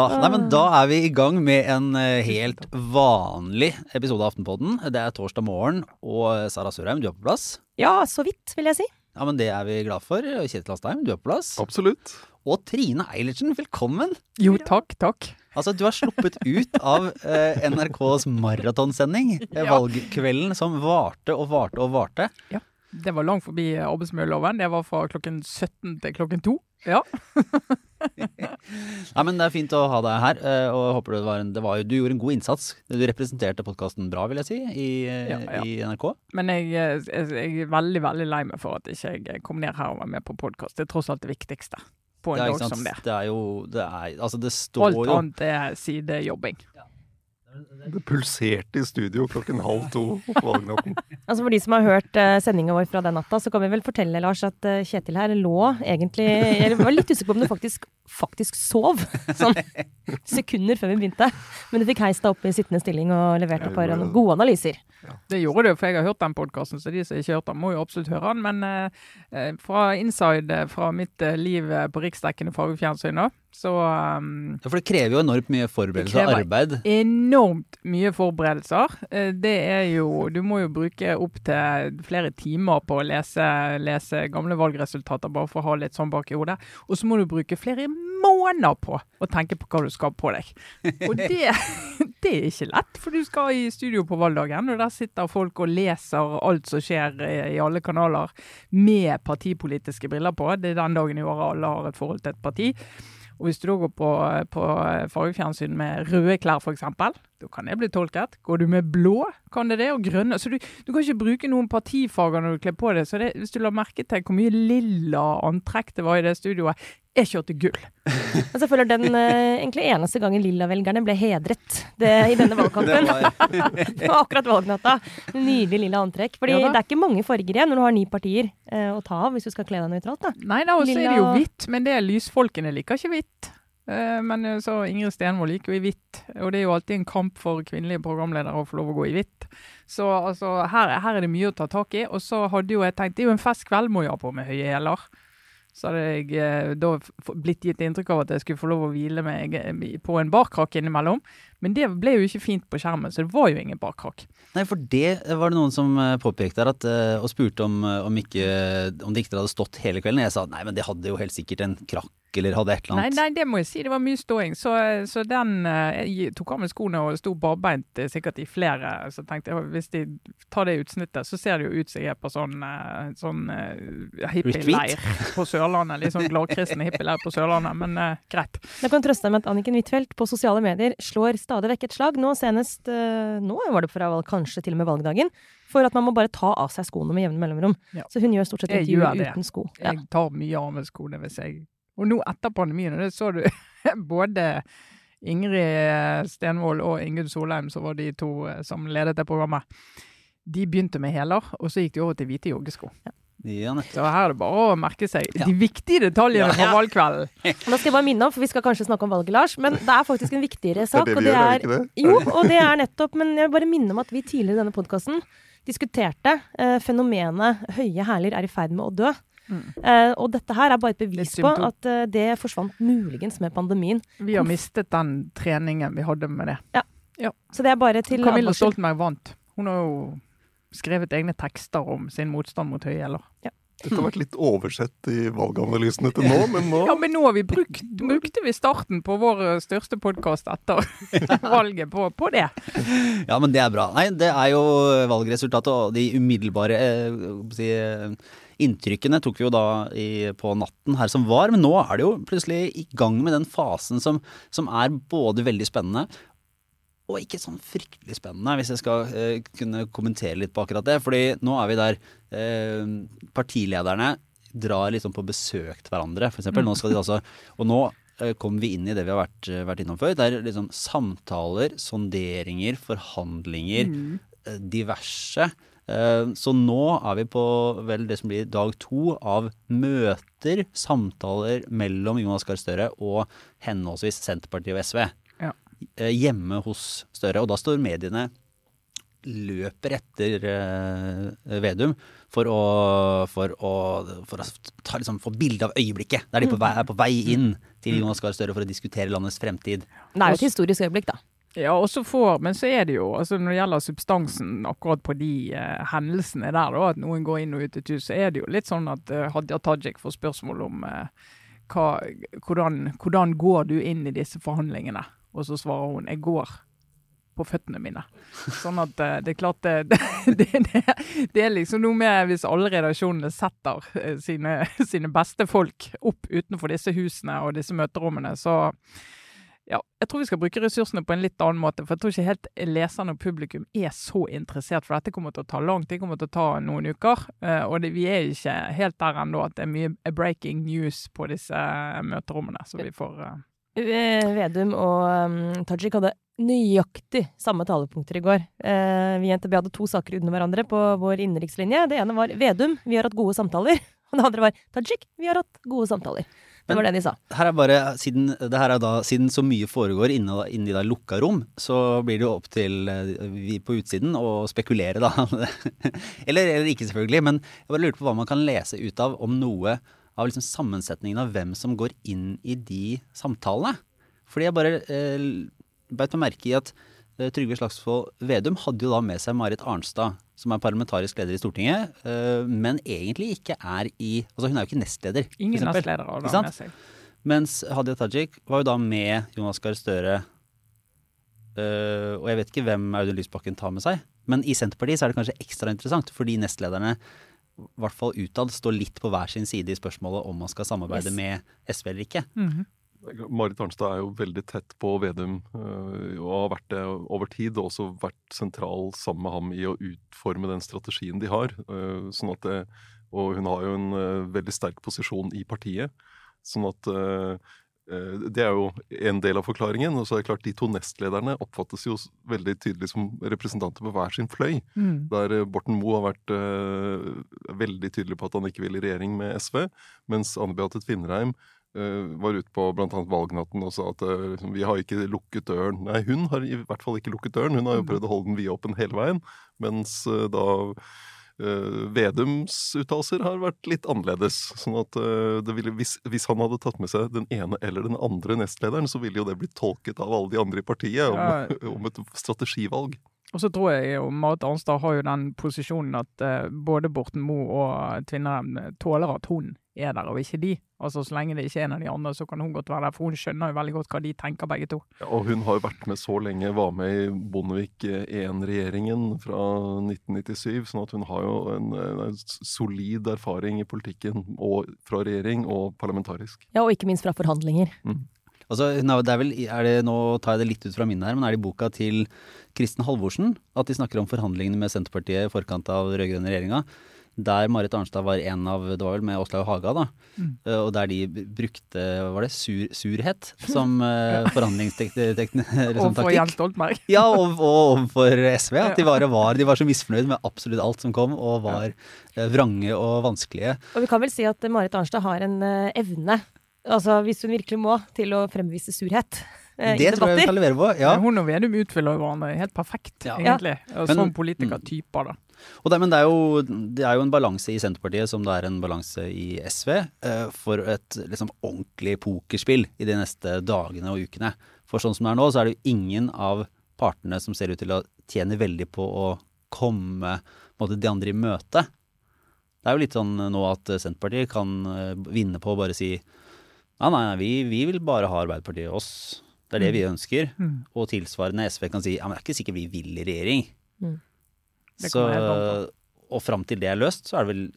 Ah, nei, men Da er vi i gang med en eh, helt vanlig episode av Aftenpodden. Det er torsdag morgen, og Sara Sørheim, du er på plass. Ja, så vidt, vil jeg si. Ja, men Det er vi glad for. Kjetil Astheim, du er på plass. Absolutt. Og Trine Eilertsen, velkommen! Jo, takk, takk. Altså, Du har sluppet ut av eh, NRKs maratonsending. eh, Valgkvelden som varte og varte og varte. Det var langt forbi arbeidsmiljøloven. Det var fra klokken 17 til klokken 2. Ja. Nei, men Det er fint å ha deg her. eh, og jeg håper det var en, det var, jo- Du gjorde en god innsats. Du representerte podkasten bra, vil jeg si, i, eh, Ja, ja. i NRK. Men jeg, eh, jeg, jeg er veldig veldig lei meg for at ikke jeg kom ned her og var med på podkast. Det er tross alt det viktigste på en dag som det. Det er jo det er, Altså, det står Alt jo annet er sidejobbing. Det pulserte i studio klokken halv to på valgnatten. Altså For de som har hørt uh, sendinga vår fra den natta, så kan vi vel fortelle Lars, at eh, Kjetil her lå egentlig Jeg var litt usikker på om du faktisk, faktisk sov sånn sekunder før vi begynte. Men du fikk heist deg opp i sittende stilling og levert et par gode analyser. Det gjorde det, for jeg har hørt den podkasten, så de som ikke har hørt den, må jo absolutt høre den. Men eh, eh, fra inside, eh, fra mitt eh, liv eh, på riksdekkende fagfjernsyn, da, så um, Ja, For det krever jo enormt mye forberedelse og Det krever- enormt mye forberedelser. Eh, Det er jo Du må jo bruke opptil flere timer på å lese, lese gamle valgresultater, bare for å ha litt sånn bak i hodet. Og så må du bruke flere måneder på å tenke på hva du skal på deg. Og det, det er ikke lett, for du skal i studio på valgdagen, og der sitter folk og leser alt som skjer i, i alle kanaler med partipolitiske briller på. Det er den dagen i året alle har et forhold til et parti. Og hvis du da går på, på fargefjernsyn med røde klær f.eks., da kan det bli tolket. Går du med blå, kan det det, og grønne. Så du, du kan ikke bruke noen partifarger når du kler på det. Så det, hvis du la merke til hvor mye lilla antrekk det var i det studioet, jeg kjørte gull. Altså, jeg føler den eh, egentlig eneste gangen Lilla-velgerne ble hedret det, i denne valgkampen. Det var, Det var akkurat valgnatta. Nydelig lilla antrekk. Fordi Ja det er ikke mange farger igjen når du har ni partier eh, å ta av, hvis du skal kle deg nøytralt. da. Nei da, og så er det jo hvitt, men det er lysfolkene liker ikke hvitt. Eh, Men eh, så Ingrid Stenvold liker jo i hvitt, og det er jo alltid en kamp for kvinnelige programledere å få lov å gå i hvitt. Så altså, her, her er det mye å ta tak i. Og så hadde jo jeg tenkt, det er jo en fest kveld må jeg ha på med høye hæler. Så hadde jeg eh, da blitt gitt inntrykk av at jeg skulle få lov å hvile meg eh, på en barkrakk innimellom. Men det ble jo ikke fint på skjermen, så det var jo ingen bakkrakk. nei, for det var det noen som eh, påpekte her, at, eh, og spurte om, eh, om, ikke, om det ikke hadde stått hele kvelden. Jeg sa nei, men det hadde jo helt sikkert en krakk eller hadde et eller annet. nei, nei, det må jeg si. Det var mye ståing. Så, så den Jeg tok av meg skoene og sto barbeint sikkert i flere. Så tenkte jeg hvis de tar det utsnittet, så ser det jo ut som jeg er på sånn, sånn uh, hippieleir på Sørlandet. Litt sånn gladkristen hippieleir på Sørlandet, men uh, greit. Jeg kan trøste deg med at Anniken Huitfeldt på sosiale medier slår stadig vekk et slag. Nå senest eh, Nå var det fra kanskje til og med valgdagen. For at man må bare ta av seg skoene med jevne mellomrom. Ja. Så hun gjør stort sett intervju uten sko. Ja. Jeg tar mye av meg skoene hvis jeg Og nå etter pandemien, og det så du både Ingrid Stenvold og Ingunn Solheim, som var de to eh, som ledet det programmet. De begynte med hæler, og så gikk de over til hvite joggesko. Ja, nettopp. Så her er det bare å merke seg Ja. de viktige detaljene Ja. fra valgkvelden. Nå skal jeg bare minne om, for vi skal kanskje snakke om valget, Lars, men det er faktisk en viktigere Det er sak. vi og det gjør, er er ikke det? Jo, og det er nettopp Men jeg vil bare minne om at vi tidligere i denne podkasten diskuterte eh, fenomenet høye hæler er i ferd med å dø. Mm. Eh, og dette her er bare et bevis Det på at eh, det forsvant muligens med pandemien. Vi har mistet den treningen vi hadde med det. Så det er bare til Camilla. Stoltenberg vant. Hun har jo skrevet egne tekster om sin motstand mot høye hæler. Dette har vært litt oversett i valganalysene til nå, men nå Ja, men nå har vi brukt, brukte vi starten på vår eh, største podkast etter valget på, på det. Ja, men det er bra. Nei, det er jo valgresultatet og de umiddelbare eh, si, eh, inntrykkene tok vi jo da i, på natten her som var, men nå er det jo plutselig i gang med den fasen som, som er både veldig spennende og ikke sånn fryktelig spennende, hvis jeg skal eh, kunne kommentere litt på akkurat det. Fordi nå er vi der eh, partilederne drar liksom på besøk til hverandre, for eksempel. Nå skal de altså, og nå eh, kommer vi inn i det vi har vært, eh, vært innom før. Det liksom samtaler, sonderinger, forhandlinger, eh, diverse. Eh, Så nå er vi på vel det som blir dag to av møter, samtaler mellom Jonas Gahr Støre og henholdsvis Senterpartiet og SV. Eh, Hjemme hos Støre. Og da står mediene løper etter eh, Vedum for å, for å, for å ta, liksom, få bilde av øyeblikket. Der de på vei, er på vei inn til Jonas Gahr Støre for å diskutere landets fremtid. Det er jo et historisk øyeblikk, da. Ja, og så får, men så er det jo, altså når det gjelder substansen akkurat på de eh, hendelsene der, da, at noen går inn og ut et hus, så er det jo litt sånn at eh, Hadia Tajik får spørsmål om eh, hva, hvordan, hvordan går du inn i disse forhandlingene? Og så svarer hun jeg går på føttene mine. Sånn at eh, det er klart det, det, det, det er liksom noe med hvis alle redaksjonene setter eh, sine, sine beste folk opp utenfor disse husene og disse møterommene, så ja, jeg tror vi skal bruke ressursene på en litt annen måte. For jeg tror ikke helt leserne og publikum er så interessert, for dette kommer til å ta lang tid. Det kommer til å ta noen uker. eh, Og det, vi er ikke helt der ennå at det er mye breaking news på disse møterommene. Så vi får Vedum og um, Tajik hadde nøyaktig samme talepunkter i går. Eh, vi i NTB hadde to saker under hverandre på vår innenrikslinje. Det ene var Vedum, vi har hatt gode samtaler. Og det andre var Tajik, vi har hatt gode samtaler. Det var det de sa. Her er bare, siden, det her er da, siden så mye foregår inni, inni da lukka rom, så blir det jo opp til eh, vi på utsiden å spekulere, da. eller, eller ikke, selvfølgelig. Men jeg bare lurte på hva man kan lese ut av om noe av liksom sammensetningen av hvem som går inn i de samtalene. Fordi jeg bare eh, beit meg merke i at eh, Trygve Slagsvold Vedum hadde jo da med seg Marit Arnstad, som er parlamentarisk leder i Stortinget, eh, men egentlig ikke er i Altså hun er jo ikke nestleder. ingen nestledere har det med seg. Mens Hadia Tajik var jo da med Jonas Gahr Støre. eh, og jeg vet ikke hvem Audun Lysbakken tar med seg. Men i Senterpartiet så er det kanskje ekstra interessant, fordi nestlederne hvert fall utad står litt på hver sin side i spørsmålet om man skal samarbeide Yes. med SV eller ikke. Mhm. Marit Arnstad er jo veldig tett på Vedum øh, og har vært det over tid. Og også vært sentral sammen med ham i å utforme den strategien de har. øh, sånn at det, og hun har jo en veldig sterk posisjon i partiet. Sånn at det er jo en del av forklaringen. Og så er det klart de to nestlederne oppfattes jo veldig tydelig som representanter på hver sin fløy. Mm. Der øh, Borten Moe har vært uh, veldig tydelig på at han ikke vil i regjering med SV, mens Anne Beate Tvinnereim uh, var ute på bl.a. valgnatten og sa at uh, liksom, vi har ikke lukket døren. Nei, hun har i hvert fall ikke lukket døren. Hun har jo prøvd å holde den vidåpen hele veien. Mens da Vedums uttalelser har vært litt annerledes. Sånn at det ville, hvis, hvis han hadde tatt med seg den ene eller den andre nestlederen, så ville jo det blitt tolket av alle de andre i partiet om, Ja. om et strategivalg. Og så tror jeg jo Marit Arnstad har jo den posisjonen at eh, både Borten Moe og Tvinnerem tåler at hun er der, og ikke de. Altså Så lenge det ikke er en av de andre, så kan hun godt være der. For hun skjønner jo veldig godt hva de tenker, begge to. Ja, og hun har jo vært med så lenge, var med i Bondevik I-regjeringen fra 1997. sånn at hun har jo en, en solid erfaring i politikken, og fra regjering og parlamentarisk. Ja, og ikke minst fra forhandlinger. Altså, det er vel, er det, nå tar jeg det litt ut fra minnet her, men er det i boka til Kristen Halvorsen at de snakker om forhandlingene med Senterpartiet i forkant av rød-grønne regjeringa? Der Marit Arnstad var en av Det var vel med Åslaug Haga, da. Eh, Og der de brukte Var det sur, surhet som uh, forhandlingstaktikk? Liksom, og for taktikk? Jens Stoltenberg. Ja, og, og overfor SV. At de bare var, de var så misfornøyd med absolutt alt som kom, og var uh, vrange og vanskelige. Og vi kan vel si at Marit Arnstad har en uh, evne, altså hvis hun virkelig må, til å fremvise surhet eh, Det tror jeg vi kan levere på. ja. Hun og Vedum utfyller hverandre helt perfekt, Ja. egentlig. Ja. Men- Som politikertyper, da. Og det, men det er, jo, det er jo en balanse i Senterpartiet som det er en balanse i SV eh, for et liksom, ordentlig pokerspill i de neste dagene og ukene. For sånn som det er nå, så er det jo ingen av partene som ser ut til å tjene veldig på å komme måte, de andre i møte. Det er jo litt sånn nå at Senterpartiet kan eh, vinne på å bare si nei, nei, nei vi, vi vil bare ha Arbeiderpartiet og oss. Det er det vi ønsker. Mm. Og tilsvarende SV kan si ja, men det er ikke sikkert vi vil i regjering. Mm. Så, og fram til det er løst, så er det vel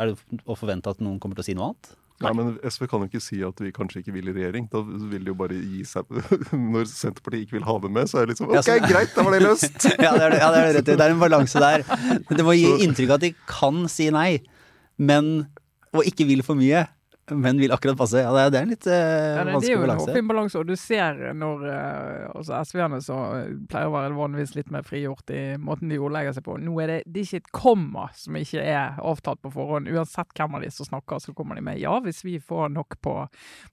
er det å forvente at noen kommer til å si noe annet? Nei, men SV kan jo ikke si at vi kanskje ikke vil i regjering. Da vil de jo bare gi seg Når Senterpartiet ikke vil ha dem med, så er det liksom OK, greit, da var det løst! ja, det er, det, ja, det er rett. Det er en balanse der. Det må gi inntrykk av at de kan si nei, men og ikke vil for mye, men vil akkurat passe. Ja, det er, det er en litt eh, Ja, det, det er jo en balanse. balanse, og du ser når eh, altså SV-ene så eh, pleier å være vanligvis litt mer frigjort i måten de ordlegger seg på. Nå er det, det er ikke et komma som ikke er avtalt på forhånd. Uansett hvem av de som snakker, så kommer de med ja, hvis vi får nok på,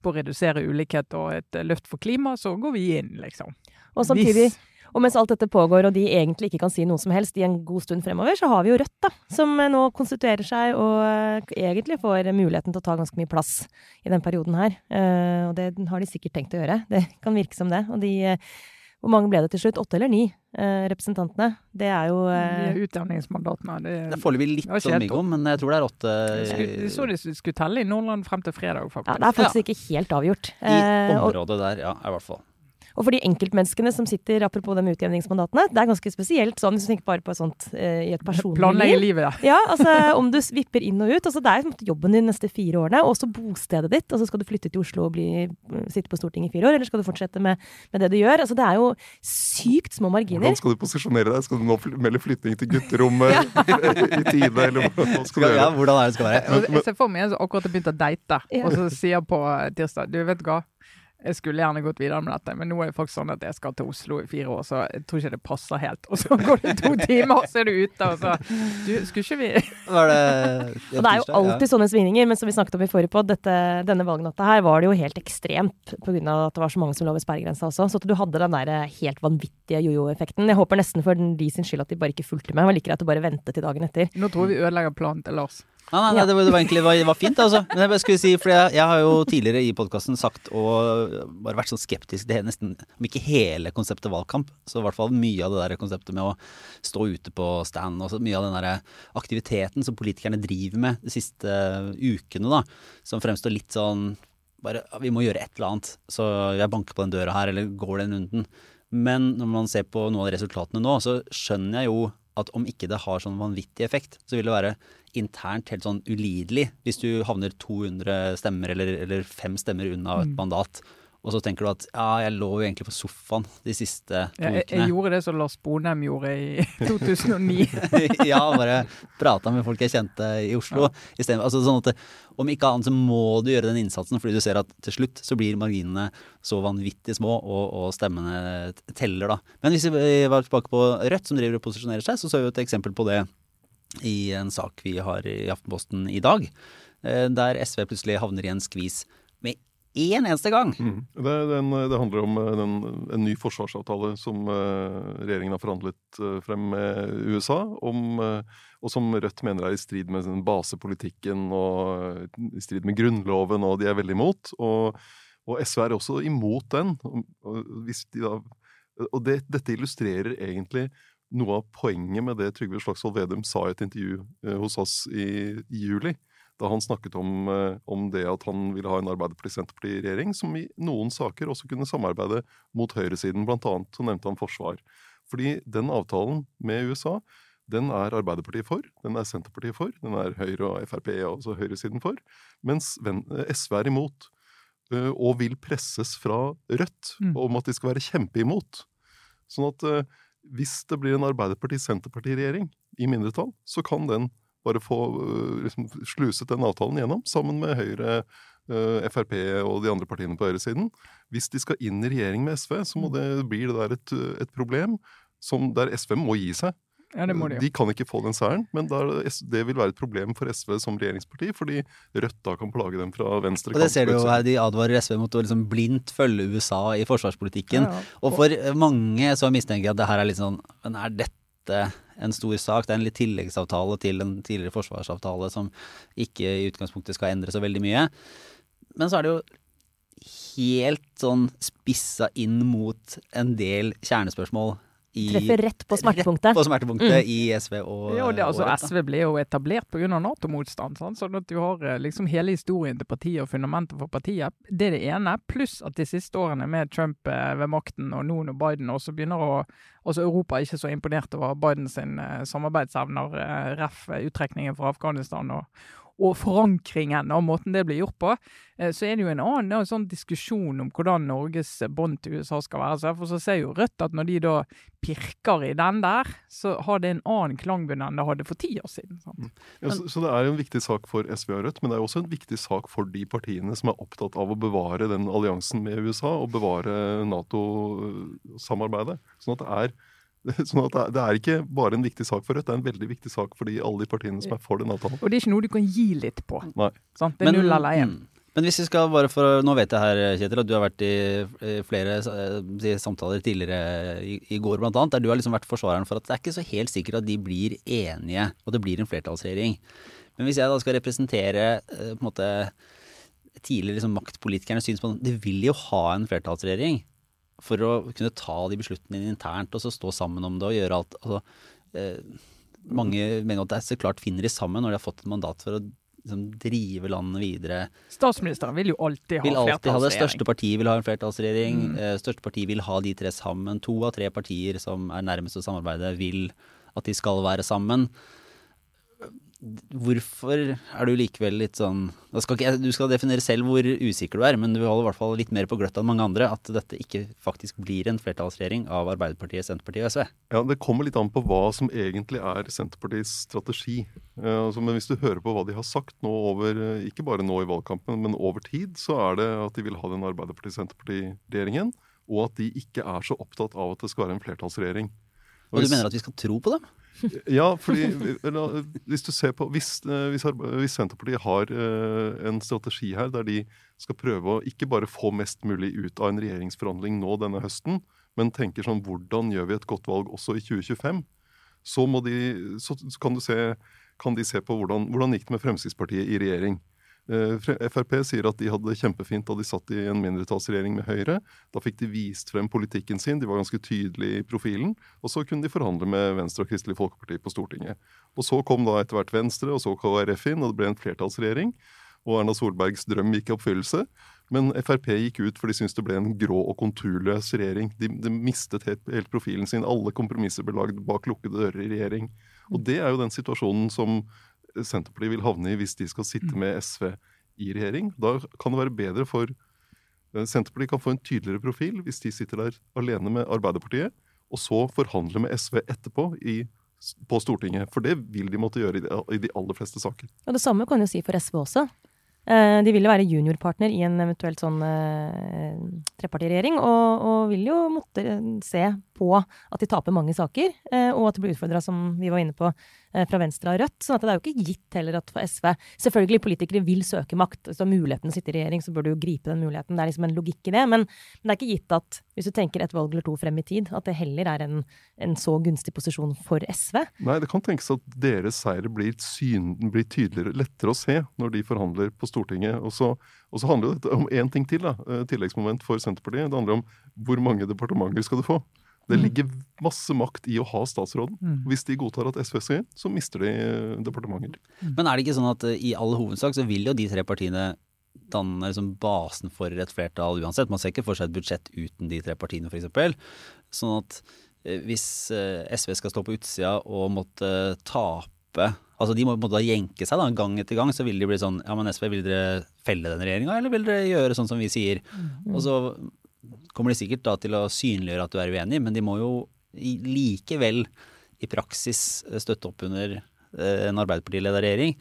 på å redusere ulikhet og et eh, løft for klima, så går vi inn, liksom. Og samtidig, Hvis- Og mens alt dette pågår, og de egentlig ikke kan si noe som helst i en god stund fremover, så har vi jo Rødt, da, som eh, nå konstituerer seg og eh, egentlig får muligheten til å ta ganske mye plass i den perioden her. Eh, og det har de sikkert tenkt å gjøre. Det kan virke som det. Og de hvor mange ble det til slutt? Åtte eller ni eh, representantene? Det er jo eh... De utjevningsmandatene. Det, det får vi litt sånn om, men jeg tror det er åtte. Vi så de skulle telle i Nordland frem til fredag, faktisk. Ja, det er faktisk ja. ikke helt avgjort. I området der, ja, i hvert fall. Og for de enkeltmenneskene som sitter, apropos de utjevningsmandatene, det er ganske spesielt sånn, hvis du tenker bare på sånt uh, i et personlig Planlegge livet, ja. ja. altså Om du vipper inn og ut. altså Det er jobben din de neste fire årene, og også bostedet ditt. altså Skal du flytte til Oslo og bli, sitte på Stortinget i fire år, eller skal du fortsette med, med, det du gjør? altså Det er jo sykt små marginer. Hvordan skal du posisjonere deg? Skal du nå melde flytting til gutterommet ja. i tide, eller hva skal du gjøre? Ja, hvordan er det skal være? Jeg ser for meg en som akkurat har begynt å date, og så sier på tirsdag Du, vet hva jeg skulle gjerne gått videre med dette, men nå er det faktisk sånn at jeg skal til Oslo i fire år, så jeg tror ikke det passer helt. Og så går det to timer, og så er du ute, og så du, Skulle ikke vi Var det Og det er jo alltid ja. sånne svingninger, men som vi snakket om i forrige podd, denne valgnatta her var det jo helt ekstremt pga. at det var så mange som lå ved sperregrensa også. Så at du hadde den der helt vanvittige jojo-effekten. Jeg håper nesten for de sin skyld at de bare ikke fulgte med. Det var like greit å bare vente til dagen etter. Nå tror vi ødelegger planen til Lars. Nei, nei, nei, det var, det var egentlig det var, fint, altså. Men jeg skulle si, for jeg, jeg har jo tidligere i podkasten sagt og bare vært sånn skeptisk til nesten, om ikke hele konseptet valgkamp, så i hvert fall mye av det der konseptet med å stå ute på stand, og så mye av den der aktiviteten som politikerne driver med de siste ukene, da, som fremstår litt sånn bare Vi må gjøre et eller annet, så jeg banker på den døra her, eller går den runden. Men når man ser på noen av resultatene nå, så skjønner jeg jo at om ikke det har sånn vanvittig effekt, så vil det være internt helt sånn ulidelig hvis du havner 200 stemmer eller, eller fem stemmer unna et mm. mandat. Og så tenker du at ja, jeg lå jo egentlig på sofaen de siste to ja, jeg, ukene. Jeg gjorde det som Lars Bonheim gjorde i 2009. ja, bare prata med folk jeg kjente i Oslo. Ja. Stedet, altså sånn at det, Om ikke annet så må du gjøre den innsatsen, fordi du ser at til slutt så blir marginene så vanvittig små, og, og stemmene teller, da. Men hvis vi var tilbake på Rødt, som driver og posisjonerer seg, så så vi et eksempel på det i en sak vi har i Aftenposten i dag, eh, der SV plutselig havner i en skvis med én eneste gang. Mm. Det, den, det, handler om eh, den, en ny forsvarsavtale som uh, regjeringen har forhandlet frem med USA, om, og som Rødt mener er i strid med basepolitikken og i strid med Grunnloven, og de er veldig imot. Og, og SV er også imot den. Og, de da, og det, dette illustrerer egentlig noe av poenget med det Trygve Slagsvold Vedum sa i et intervju hos oss i, i juli da han snakket om, eh, om, det at han ville ha en Arbeiderparti-Senterparti-regjering som i noen saker også kunne samarbeide mot høyresiden. Blant annet så nevnte han forsvar. Fordi den avtalen med USA den er Arbeiderpartiet for, den er Senterpartiet for, den er Høyre og Frp og høyresiden for, mens SV er imot. Eh, og vil presses fra Rødt mm. om at de skal være kjempeimot. Sånn at eh, hvis det blir en Arbeiderparti-Senterparti-regjering i mindretall, så kan den bare få øh, liksom, sluset den avtalen gjennom, sammen med Høyre, øh, Frp og de andre partiene på høyresiden. Hvis de skal inn i regjering med SV, så må mm. det, blir det der et, et problem som, der SV må gi seg. Ja, de. de kan ikke få den seieren, men der, det vil være et problem for SV som regjeringsparti, fordi Rødt da kan plage dem fra venstre Og det ser du jo her, De advarer SV mot å liksom blindt følge USA i forsvarspolitikken. Ja, ja. Og for mange så mistenker jeg at det her er litt sånn Men er dette en stor sak. Det er en litt tilleggsavtale til en tidligere forsvarsavtale som ikke i utgangspunktet skal endre så veldig mye. Men så er det jo helt sånn spissa inn mot en del kjernespørsmål i, Treffer rett på smertepunktet. Rett på smertepunktet mm. i SV og Jo, det, altså, året, SV ble jo etablert pga. Nato-motstand. Sånn at du har eh, liksom hele historien til partiet og fundamentet for partiet. Det er det ene. Pluss at de siste årene med Trump eh, ved makten og nå når Biden også begynner å Altså Europa er ikke så imponert over Bidens eh, samarbeidsevner, ref. uttrekningen fra Afghanistan og, og forankringen av måten det blir gjort på, eh, så er det jo en annen en sånn diskusjon om hvordan Norges bånd til USA skal være. For så ser jo Rødt at når de da pirker i den der, så har det en annen klangbunn enn det hadde for ti år siden. Mm. Ja, så, så, det er en viktig sak for SV og Rødt, men det er også en viktig sak for de partiene som er opptatt av å bevare den alliansen med USA og bevare Nato-samarbeidet. Sånn at det er Sånn at det er ikke bare en viktig sak for Rødt, det er en veldig viktig sak for de, alle de partiene som er for den avtalen. Og det er ikke noe du kan gi litt på. Nei. Sånn, Det er null eller én. Mm. Men hvis vi skal bare for Nå vet jeg her, Kjetil, at du har vært i flere eh, samtaler tidligere i, i går annet, der du har liksom vært forsvareren for at det er ikke så helt sikkert at de blir enige, og det blir en flertallsregjering. Men hvis jeg da skal representere eh, på en måte tidligere liksom, maktpolitikernes syn på De vil jo ha en flertallsregjering for å kunne ta de beslutningene internt og så stå sammen om det og gjøre alt. Altså, eh, mange mener at det er så klart finner de sammen når de har fått et mandat for å liksom, drive landet videre. Statsministeren vil jo alltid ha Vil alltid ha det flertallsregjering. største partiet vil ha en flertallsregjering. Mm. Eh, største partiet vil ha de tre sammen. To av tre partier som er nærmest å samarbeide, vil at de skal være sammen. Hvorfor er du likevel litt sånn skal ikke, Du skal definere selv hvor usikker du er, men du holder i hvert fall litt mer på gløtt enn mange andre at dette ikke faktisk blir en flertallsregjering av Arbeiderpartiet, Senterpartiet og SV. Ja, Det kommer litt an på hva som egentlig er Senterpartiets strategi. Eh, altså, men hvis du hører på hva de har sagt nå over, eh, ikke bare nå i valgkampen, men over tid, så er det at de vil ha den Arbeiderparti-Senterparti-regjeringen, og at de ikke er så opptatt av at det skal være en flertallsregjering. Og du mener at vi skal tro på dem? Ja, fordi hvis du ser på Hvis, eh, hvis, hvis Senterpartiet har eh, en strategi her der de skal prøve å ikke bare få mest mulig ut av en regjeringsforhandling nå denne høsten, men tenker sånn hvordan gjør vi et godt valg også i 2025, så, de, så kan, se, kan de se på hvordan, hvordan gikk det med Fremskrittspartiet i regjering. Eh, Frp sier at de hadde det kjempefint da de satt i en mindretallsregjering med Høyre. Da fikk de vist frem politikken sin, de var ganske tydelige i profilen. Og så kunne de forhandle med Venstre og Kristelig Folkeparti på Stortinget. Og så kom da etter hvert Venstre, og så KrF inn, og det ble en flertallsregjering. Og Erna Solbergs drøm gikk i oppfyllelse. Men Frp gikk ut for de syntes det ble en grå og konturløs regjering. De, de mistet helt, helt profilen sin. Alle kompromisser ble lagd bak lukkede dører i regjering. Og det er jo den situasjonen som Senterpartiet vil havne i hvis de skal sitte med SV i regjering. Da kan det være bedre for eh, Senterpartiet kan få en tydeligere profil hvis de sitter der alene med Arbeiderpartiet, og så forhandle med SV etterpå i, på Stortinget. For det vil de måtte gjøre i de, i de aller fleste saker. Og det samme kan jo si for SV også. Eh, De vil jo være juniorpartner i en eventuelt sånn eh, trepartiregjering, og, og vil jo måtte se på at de taper mange saker, eh, og at de blir utfordra, som vi var inne på, eh, fra Venstre og Rødt. sånn at det er jo ikke gitt heller at for SV Selvfølgelig, politikere vil søke makt. Hvis du har muligheten å sitte i regjering, så bør du jo gripe den muligheten. Det er liksom en logikk i det. Men, men det er ikke gitt at, hvis du tenker et valg eller to frem i tid, at det heller er en, en så gunstig posisjon for SV. Nei, det kan tenkes at deres seier blir, syn, blir tydeligere, lettere å se når de forhandler på Stortinget. Og så, og så handler dette om én ting til, da, eh, tilleggsmoment for Senterpartiet. Det handler om hvor mange departementer skal du få. Det ligger masse makt i å ha statsråden. Mm. Hvis de godtar at SV skal inn, så mister de eh, departementer. Men er det ikke sånn at eh, i all hovedsak så vil jo de tre partiene danne liksom basen for et flertall uansett? Man ser ikke for seg et budsjett uten de tre partiene f.eks. Sånn at eh, hvis SV skal stå på utsida og måtte tape Altså De må på en måte da jenke seg da, gang etter gang, så vil de bli sånn Ja, men SV, vil dere felle den regjeringa, eller vil dere gjøre sånn som vi sier? Og så kommer de sikkert da til å synliggjøre at du er uenig, men de må jo likevel i praksis eh, støtte opp under eh, en Arbeiderparti-ledet regjering.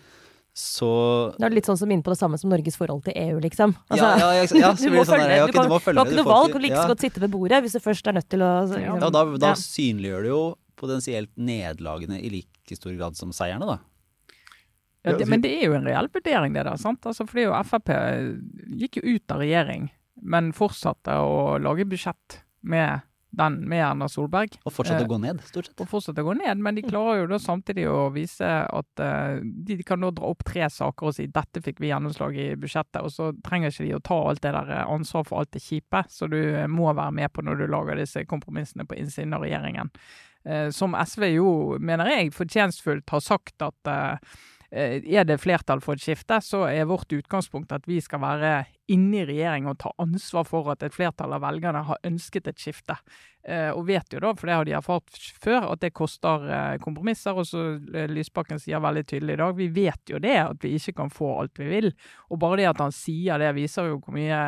Så Da er det litt sånn som inne på det samme som Norges forhold til EU, liksom. Ja, ja, ja, ja, så du, blir må det sånn følge, der, ja, du, kan, du må du har ikke noe valg, du kan like ja. så godt sitte ved bordet hvis du først er nødt til å liksom, Ja, da, da ja. synliggjør du jo potensielt nederlagene i like stor grad som seierne, da. Ja, det, altså- men det er jo en reell vurdering, det da. sant? Altså, fordi jo Frp gikk jo ut av regjering, men fortsatte å lage budsjett med, den, med Erna Solberg. Og fortsette Eh, å gå ned, stort sett. Og fortsatte å gå ned, men de klarer jo da samtidig å vise at uh, de kan nå dra opp tre saker og si dette fikk vi gjennomslag i budsjettet, og så trenger ikke de å ta alt det der eh, ansvar for alt det kjipe, så du eh, må være med på når du lager disse kompromissene på innsiden av regjeringen. Uh, som SV jo, mener jeg, fortjenstfullt har sagt at eh, eh, er det flertall for et skifte, så er vårt utgangspunkt at vi skal være inne i regjering og ta ansvar for at et flertall av velgerne har ønsket et skifte. Eh, og vet jo da, for det har de erfart før, at det koster eh, kompromisser. Og så eh, Lysbakken sier veldig tydelig i dag, vi vet jo det, at vi ikke kan få alt vi vil. Og bare det at han sier det, viser jo hvor mye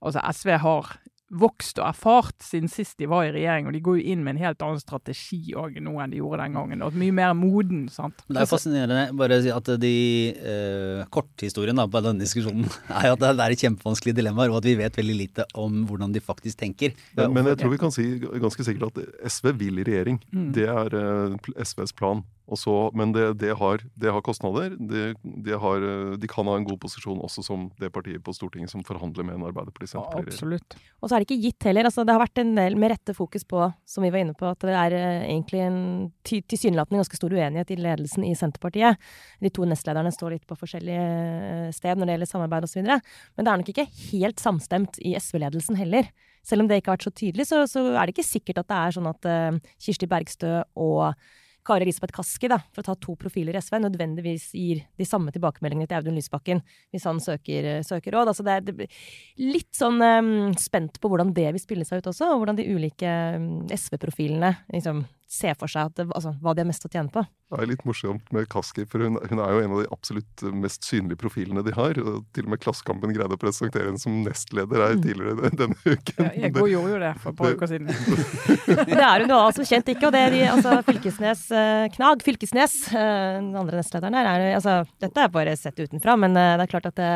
altså SV har vokst og erfart siden sist de var i regjering. Og de går jo inn med en helt annen strategi òg nå enn de gjorde den gangen. Og mye mer moden. sant? Men det er jo fascinerende bare å si at de eh, korthistorien da, på denne diskusjonen er at det er et kjempevanskelig dilemmaer, og at vi vet veldig lite om hvordan de faktisk tenker. Men, men jeg tror vi kan si ganske sikkert at SV vil i regjering. Mm. Det er eh, SVs plan. Og så, men det, det, har, det har kostnader. Det, det har, eh, de kan ha en god posisjon også som det partiet på Stortinget som forhandler med en Arbeiderparti-Senterparti. Absolutt. Og så er det ikke gitt heller. Altså, det har vært en del med rette fokus på, som vi var inne på, at det er eh, egentlig en tilsynelatende ganske stor uenighet i ledelsen i Senterpartiet. De to nestlederne står litt på forskjellige eh, sted når det gjelder samarbeid osv. Men det er nok ikke helt samstemt i SV-ledelsen heller. Selv om det ikke har vært så tydelig, så, så, er det ikke sikkert at det er sånn at uh, Kirsti Bergstø og Kari Elisabeth Kaski, da, for å ta to profiler i SV, nødvendigvis gir de samme tilbakemeldingene til Audun Lysbakken hvis han søker, søker råd. Altså det er, litt sånn um, spent på hvordan det vil spille seg ut også, og hvordan de ulike um, SV-profilene liksom ser for seg det, altså, hva de har mest å tjene på. Det er litt morsomt med Kaski, for hun, hun, er jo en av de absolutt mest synlige profilene de har. og Til og med Klassekampen greide å presentere henne som nestleder her tidligere denne uken. Ja, jeg gjorde jo det for et par uker siden. det er hun jo som kjent ikke, og det er de, altså Fylkesnes eh, Knag Fylkesnes, eh, den andre nestlederen her, er, altså, dette er bare sett utenfra, men eh, det er klart at det,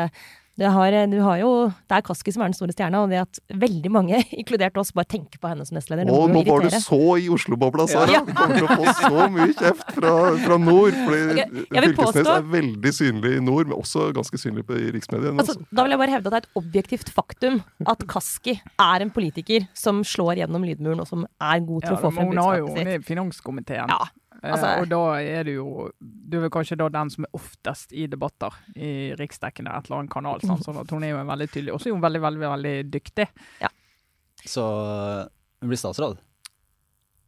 har, du har jo, det er Kaski som er den store stjerna, og det at veldig mange, inkludert oss, bare tenker på henne som nestleder. Å, nå var du så i Oslo-bobla, Sara! Ja. Du kommer til å få så mye kjeft fra, fra nord. Fordi okay, Fylkesnes påstå, er veldig synlig i nord, men også ganske synlig i riksmediene. Altså, da vil jeg bare hevde at det er et objektivt faktum at Kaski er en politiker som slår gjennom lydmuren, og som er god til ja, å få frem budskapet sitt. Hun er jo i finanskomiteen. Ja. Altså, og da er du jo Du er kanskje da den som er oftest i debatter i riksdekkende et eller annet kanal. Sånn, sånn at hun er jo veldig tydelig. Og så er hun veldig, veldig, veldig dyktig. Ja. Så hun blir statsråd?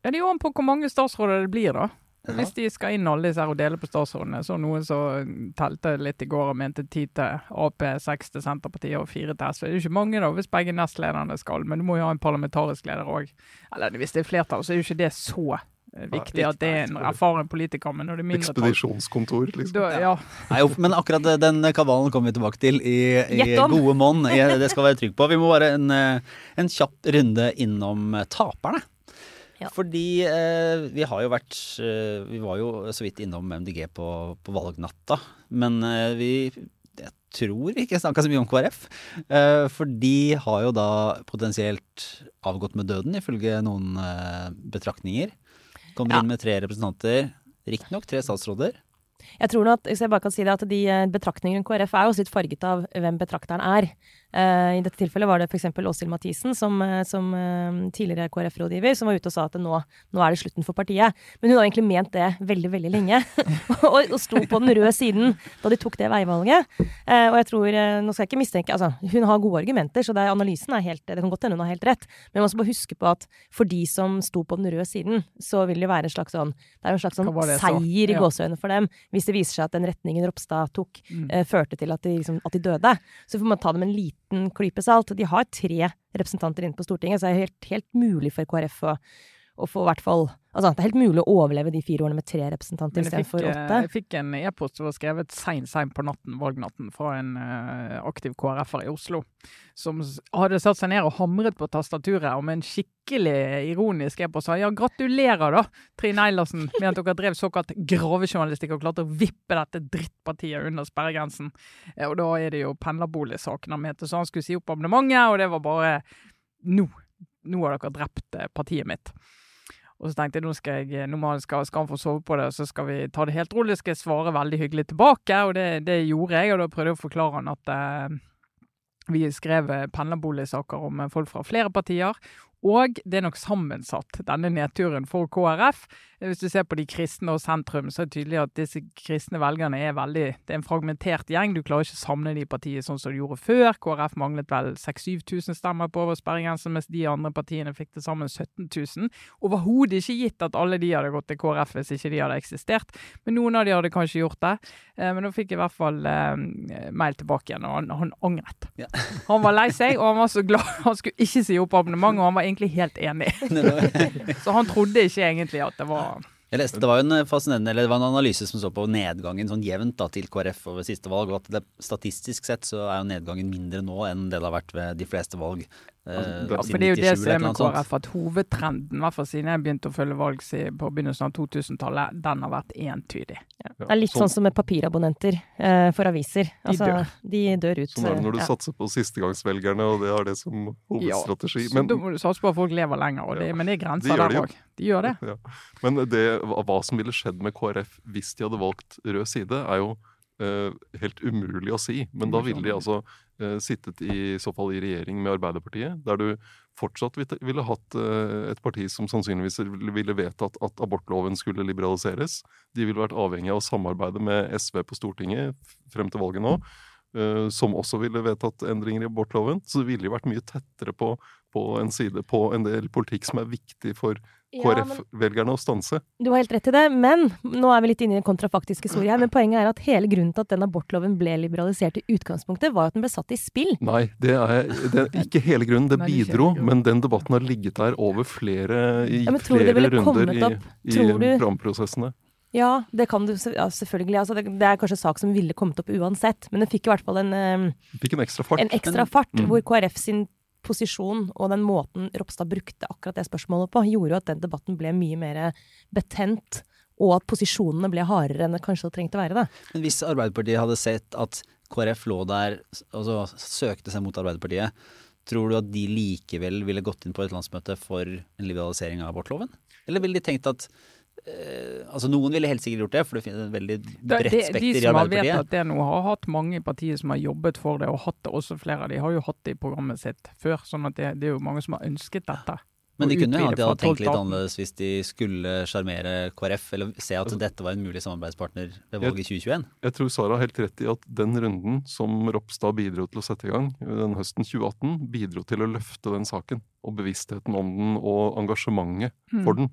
Ja, det er jo an på hvor mange statsråder det blir, da. Hvis de skal inn alle disse her og dele på statsrådene, så noen som telte litt i går og mente ti til Ap, seks til Senterpartiet og fire til SV. Det er jo ikke mange da, hvis begge nestlederne skal, men du må jo ha en parlamentarisk leder òg. Eller hvis det er flertall, så er jo ikke det så viktig at det er en erfaren politiker. Men når det er mindre Ekspedisjonskontor, liksom. Da, ja. Nei, men akkurat den kabalen kommer vi tilbake til i, i gode monn. Det skal være trygg på. Vi må bare en, eh, en kjapp runde innom eh, taperne. Ja. Fordi eh, vi har jo vært eh, Vi var jo så vidt innom MDG på, på valgnatta. Men eh, vi jeg tror vi ikke snakka så mye om KrF. Eh, for de har jo da potensielt avgått med døden, ifølge noen betraktninger. Kommer ja. inn med tre representanter. Riktignok tre statsråder. Jeg tror at, hvis jeg bare kan si det, at de eh, Betraktningene KrF er jo litt farget av hvem betrakteren er. Uh, I dette tilfellet var det f.eks. Åshild Mathisen, som, eh, som uh, tidligere KrF-rådgiver, som var ute og sa at nå, nå, er det slutten for partiet. Men hun har egentlig ment det veldig, veldig lenge. og, og sto på den røde siden da de tok det veivalget. Uh, og jeg tror Nå skal jeg ikke mistenke altså, Hun har gode argumenter, så er, analysen er helt Det kan godt hende hun har helt rett, men man skal bare huske på at for de som sto på den røde siden, så vil det være en slags sånn Det er en slags sånn seier i gåseøynene for dem hvis det viser seg at den retningen Ropstad tok, mm. førte til at de, liksom, at de døde. Så får man ta det med en liten liten klype salt. De har tre representanter inne på Stortinget, så det er helt, helt mulig for KrF å, å få i hvert fall Altså, det er helt mulig å overleve de fire årene med tre representanter istedenfor eh, åtte. Jeg fikk en e-post som var skrevet seint sein på natten, valgnatten, fra en uh, aktiv KrF-er i Oslo, som hadde satt seg ned og hamret på tastaturet med en skikkelig ironisk e-post sa ja, gratulerer da, Trine Eilertsen, med at dere drev såkalt gravejournalistikk og klarte å vippe dette drittpartiet under sperregrensen. Eh, og da er det jo pendlerboligsaken han mente, så han skulle si opp abonnementet, og det var bare nå. Nå har dere drept partiet mitt. Og så tenkte jeg nå skal, jeg, nå skal, han få sove på det, og så skal vi ta det helt rolig. Skal jeg svare veldig hyggelig tilbake, og det, det gjorde jeg. Og da prøvde jeg å forklare han at eh, vi skrev pendlerboligsaker om folk fra flere partier, og det er nok sammensatt, denne nedturen for KrF. Hvis du ser på de kristne og sentrum, så er det tydelig at disse kristne velgerne er veldig Det er en fragmentert gjeng. Du klarer ikke å samle de partiene sånn som du gjorde før. KrF manglet vel 6000-7000 stemmer på over sperregrensen, mens de andre partiene fikk til sammen 17 000. Overhodet ikke gitt at alle de hadde gått til KrF hvis ikke de hadde eksistert. Men noen av de hadde kanskje gjort det. Eh, men nå fikk jeg i hvert fall eh, mail tilbake igjen, og han, han angret. Ja. Han var lei seg, og han var så glad. Han skulle ikke si opp abonnementet, og han var egentlig helt enig. så han trodde ikke egentlig at det var jeg leste, Det var en fascinerende, eller det var en analyse som så på nedgangen sånn jevnt da, til KrF over siste valg. og at det, Statistisk sett så er jo nedgangen mindre nå enn det det har vært ved de fleste valg eh, Ja, For det er jo det 97 som er med. KrF, at hovedtrenden, i hvert fall siden jeg begynte å følge valg på begynnelsen av 2000-tallet, den har vært entydig. Det er litt sånn som med papirabonnenter eh, for aviser. De Altså, dør. de dør ut. Sånn er det når du ja. satser på sistegangsvelgerne, og det har det som hovedstrategi. Ja, Men, da må du satse på at folk lever lenger, og det, Ja, men det er grenser de der òg. De gjør det. ja. Men det, hva som ville skjedd med KrF hvis de hadde valgt rød side, er jo eh, helt umulig å si. Men da ville de altså eh, sittet i, i så fall i regjering med Arbeiderpartiet, der du fortsatt ville, hatt eh, et parti som sannsynligvis ville- vedtatt at abortloven skulle liberaliseres. De ville vært avhengig av å samarbeide med SV på Stortinget frem til valget nå. eh, som også ville vedtatt endringer i abortloven. Så det ville jo vært mye tettere på, på en side på en del politikk som er viktig for KrF-velgerne å stanse. Du har helt rett i det, men nå er vi litt inne i en kontrafaktisk historie her. Men poenget er at hele grunnen til at den abortloven ble liberalisert i utgangspunktet, var at den ble satt i spill. Nei, det er, det er ikke hele grunnen. Det bidro, men den debatten har ligget der over flere, i Ja, men tror du det flere runder i, i programprosessene. Ja, det kan du ja, selvfølgelig. Altså, det, det er kanskje en sak som ville kommet opp uansett, men den fikk i hvert fall en, um, Fikk en ekstra fart. en ekstra fart, Mm. hvor KrF sin posisjon og den måten Ropstad brukte akkurat det spørsmålet på, gjorde jo at den debatten ble mye mer betent, og at posisjonene ble hardere enn det kanskje det trengte å være. da. Men hvis Arbeiderpartiet hadde sett at KrF lå der og så søkte seg mot Arbeiderpartiet, tror du at de likevel ville gått inn på et landsmøte for en liberalisering av abortloven? Eller ville de tenkt at Altså Noen ville helt sikkert gjort det, for det finnes en veldig bredt spekter i Arbeiderpartiet. de som har vet vedtatt det nå, har hatt mange i partiet som har jobbet for det, og hatt det også flere av de har jo hatt det i programmet sitt før. sånn at det, det er jo mange som har ønsket dette. Men de kunne jo at hadde tenkt litt annerledes hvis de skulle sjarmere KrF, eller se at Altså- dette var en mulig samarbeidspartner ved valget i 2021. Jeg tror Sara har helt rett i at den runden som Ropstad bidro til å sette i gang den høsten 2018, bidro til å løfte den saken. Og bevisstheten om den, og engasjementet Mm. for den.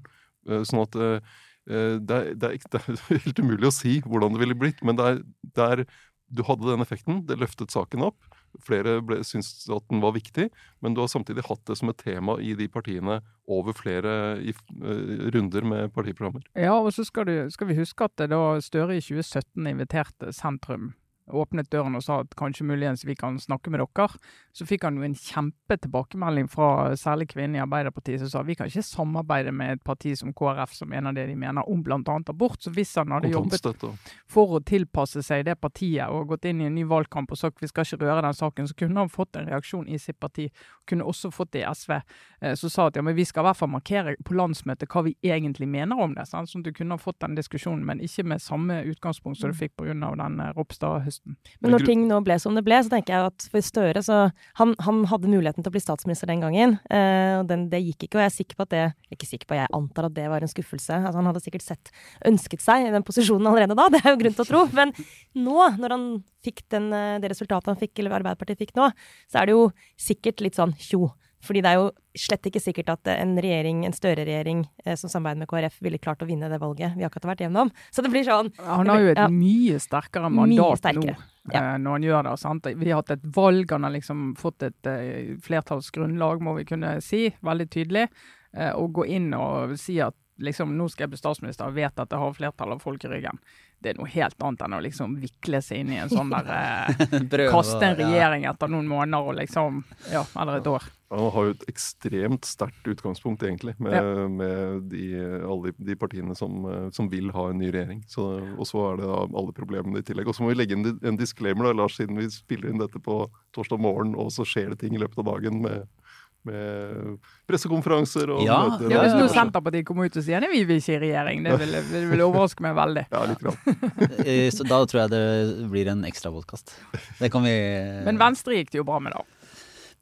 Eh, Sånn at eh, eh, det, er, det, er, det er helt umulig å si hvordan det ville blitt, men det er, det er Du hadde den effekten, det løftet saken opp. Flere ble, syntes at den var viktig, men du har samtidig hatt det som et tema i de partiene over flere i, uh, runder med partiprogrammer. Ja, og så skal, du, skal vi huske at det da Støre i 2017 inviterte sentrum, åpnet døren og sa at kanskje muligens vi kan snakke med dere, så fikk han jo en kjempe tilbakemelding fra særlig kvinner i Arbeiderpartiet som sa vi kan ikke samarbeide med et parti som KrF som mener det de mener om bl.a. abort. Så hvis han hadde jobbet for å tilpasse seg det partiet og gått inn i en ny valgkamp og sagt vi skal ikke røre den saken, så kunne han fått en reaksjon i sitt parti. Kunne også fått det i SV, eh, som sa at ja, men vi skal i hvert fall markere på landsmøtet hva vi egentlig mener om det. Sant? Sånn at du kunne fått den diskusjonen, men ikke med samme utgangspunkt som du fikk pga. den eh, Ropstad-høsten. Men når ting nå ble som det ble, så tenker jeg at for Støre så Han, han hadde muligheten til å bli statsminister den gangen, eh, og den, det gikk ikke. Og jeg er sikker på at det Ikke sikker på, jeg antar at det var en skuffelse. Altså, han hadde sikkert sett ønsket seg i den posisjonen allerede da, det er jo grunn til å tro. Men nå, når han fikk den, eh, det resultatet han fikk, eller Arbeiderpartiet fikk nå, så er det jo sikkert litt sånn tjo. Fordi det er jo slett ikke sikkert at en regjering, en Støre-regjering eh, som samarbeider med KrF, ville klart å vinne det valget vi akkurat har vært gjennom. Så det blir sånn Han har jo et Ja. mye sterkere Mye mandat sterkere, nå ja. eh, når han gjør det. Sant? Vi har hatt et valg, han har liksom fått et eh, flertallsgrunnlag, må vi kunne si, veldig tydelig. Eh, å gå inn og si at liksom, nå skal jeg bli statsminister og vet at jeg har flertall av folk i ryggen. Det er noe helt annet enn å liksom vikle seg inn i en sånn der eh, Kaste en ja. regjering etter noen måneder og liksom Ja, eller et år. Han har jo et ekstremt sterkt utgangspunkt, egentlig, med, med de, alle de, de partiene som, eh, som vil ha en ny regjering. Så, og så er det da alle problemene i tillegg. Og så må vi legge inn en disclaimer, da, Lars, siden vi spiller inn dette på torsdag morgen, og så skjer det ting i løpet av dagen med, med pressekonferanser og Ja, møter. Ja, hvis nå. Senterpartiet kommer ut og sier nei, vi vil ikke i regjering, det vil, det vil overraske meg veldig. Ja, litt grann. Eh, Så da tror jeg det blir en ekstra podkast. Det kan vi Men Venstre gikk det jo bra med, da.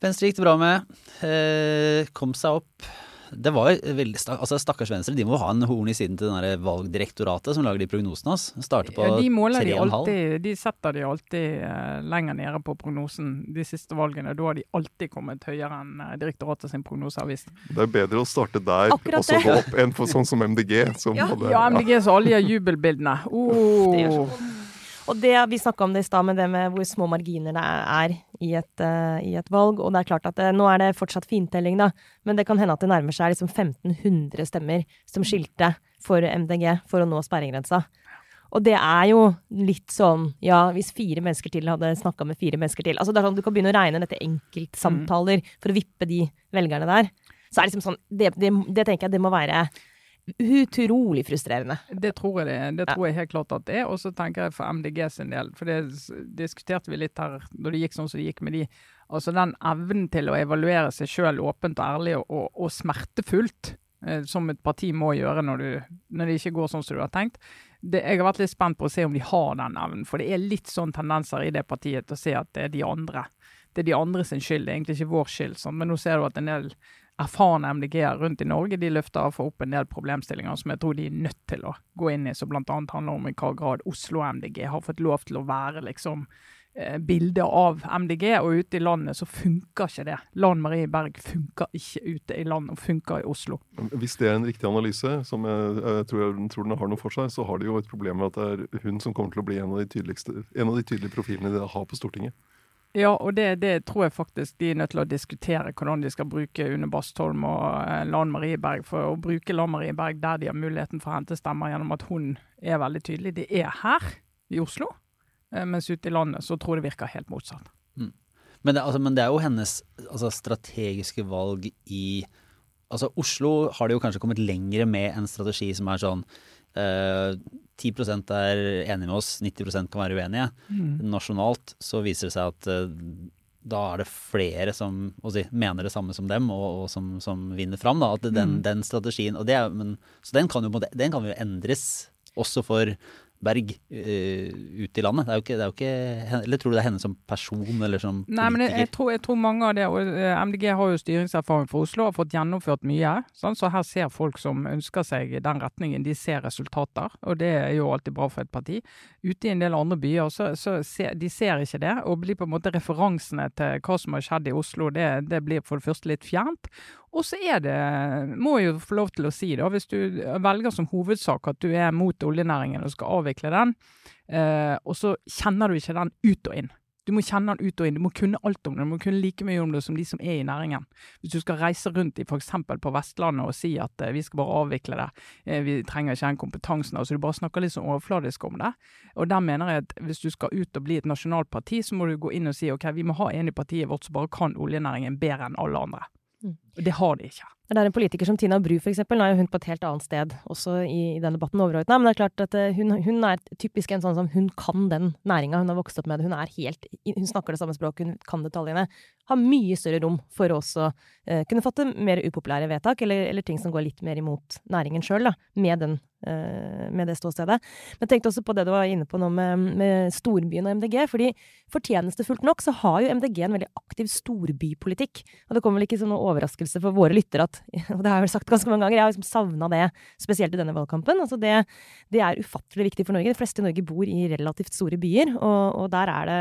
Venstre gikk det bra med. Eh, kom seg opp. Det var veldig stak altså Stakkars Venstre, de må ha en horn i siden til den der valgdirektoratet som lager de prognosene hans. Starter på Ja, de måler de alltid, de setter de alltid eh, lenger nede på prognosen de siste valgene. Da har de alltid kommet høyere enn eh, direktoratet sin prognose har vist. Det er bedre å starte der Akkurat og så gå opp enn for sånn som MDG. Som Ja. hadde, Ja, MDG så alle de jubelbildene. Det er Oh. Og det, vi snakka om det i stad, med det med hvor små marginer det er i et, uh, i et valg. Og det er klart at det, nå er det fortsatt fintelling, da. Men det kan hende at det nærmer seg liksom 1500 stemmer som skilte for MDG for å nå sperregrensa. Og det er jo litt sånn, ja, hvis fire mennesker til hadde snakka med fire mennesker til Altså det er sånn, Du kan begynne å regne dette enkeltsamtaler for å vippe de velgerne der. Så er det liksom sånn, det, det, det tenker jeg det må være utrolig frustrerende. Det tror jeg det, det tror jeg helt klart at det er. Og så tenker jeg for MDG sin del, for det diskuterte vi litt her da det gikk sånn som det gikk med de. Altså den evnen til å evaluere seg sjøl åpent og ærlig og, og, og smertefullt, eh, som et parti må gjøre når, du, når, det ikke går sånn som du har tenkt. Det, jeg har vært litt spent på å se om de har den evnen, for det er litt sånn tendenser i det partiet til å se at det er de andre. Det er de andre sin skyld, det er egentlig ikke vår skyld. Sånn. Men nå ser du at en del erfarne MDG-er rundt i Norge de løfter for opp en del problemstillinger som jeg tror de er nødt til å gå inn i, som bl.a. handler om i hva grad Oslo MDG har fått lov til å være liksom eh, bildet av MDG, og ute i landet så funker ikke det. Lan Marie Berg funker ikke ute i landet, og funker i Oslo. Hvis det er en riktig analyse, som jeg, jeg, tror, jeg, tror, den har noe for seg, så har de jo et problem med at det er hun som kommer til å bli en av de, en av de tydelige profilene de har på Stortinget. Ja, og det, det, tror jeg faktisk de er nødt til å diskutere, hvordan de skal bruke Une Bastholm og eh, Lan Marie Berg. For å bruke Lan Marie Berg der de har muligheten for å hente stemmer gjennom at hun er veldig tydelig. De er her i Oslo, eh, mens ute i landet så tror jeg det virker helt motsatt. Mm. Men, det, altså, men, det, er jo hennes altså, strategiske valg i Altså Oslo har det jo kanskje kommet lengre med en strategi som er sånn Uh, 10% er enige med oss, 90 kan være uenige. Mm. Nasjonalt så viser det seg at uh, da er det flere som si, mener det samme som dem, og, og som, som, vinner fram. Da, at den, mm. den strategien og det, men, Så den kan, jo, den kan jo endres også for Berg uh, ut i landet. Det er, jo ikke, det er jo ikke, Eller tror du det er henne som person eller som politiker? Nei, men jeg, jeg, tror, jeg tror, mange av det, og eh, MDG har jo styringserfaring for Oslo, har fått gjennomført mye. Sånn, så her ser folk som ønsker seg den retningen, de ser resultater. Og det er jo alltid bra for et parti. Ute i en del andre byer, så, så ser, de ser ikke det. Og blir på en måte referansene til hva som har skjedd i Oslo, det, det blir for det første litt fjernt. Og så er det, må jeg jo få lov til å si, da, hvis du velger som hovedsak at du er mot oljenæringen og skal avvikle den, eh, og så kjenner du ikke den ut og inn. Du må kjenne den ut og inn, du må kunne alt om det, du må kunne like mye om det som de som er i næringen. Hvis du skal reise rundt i f.eks. på Vestlandet og si at eh, vi skal bare avvikle det, eh, vi trenger ikke den kompetansen, altså du bare snakker litt sånn overfladisk om det. Og der mener jeg at hvis du skal ut og bli et nasjonalt parti, så må du gå inn og si ok, vi må ha en i partiet vårt som bare kan oljenæringen bedre enn alle andre. Mm. Det har de ikke. Det er en politiker som Tina Bru, for eksempel. Nå er hun på et helt annet sted også i, i den debatten overordna. Men det er klart at eh, hun, hun, er typisk en sånn som hun kan den næringa. Hun har vokst opp med det. Hun er helt Hun snakker det samme språket, hun kan detaljene. Har mye større rom for å også eh, kunne fatte mer upopulære vedtak, eller, eller, ting som går litt mer imot næringen sjøl, med den med det ståstedet. Men tenkte også på det du var inne på nå med, med storbyen og MDG. fordi fortjenestefullt nok så har jo MDG en veldig aktiv storbypolitikk. Og det kommer vel ikke som noen overraskelse for våre lyttere at Og det har jeg vel sagt ganske mange ganger, jeg har liksom savna det, spesielt i denne valgkampen. Altså det, det, er ufattelig viktig for Norge. De fleste i Norge bor i relativt store byer, og, og der er det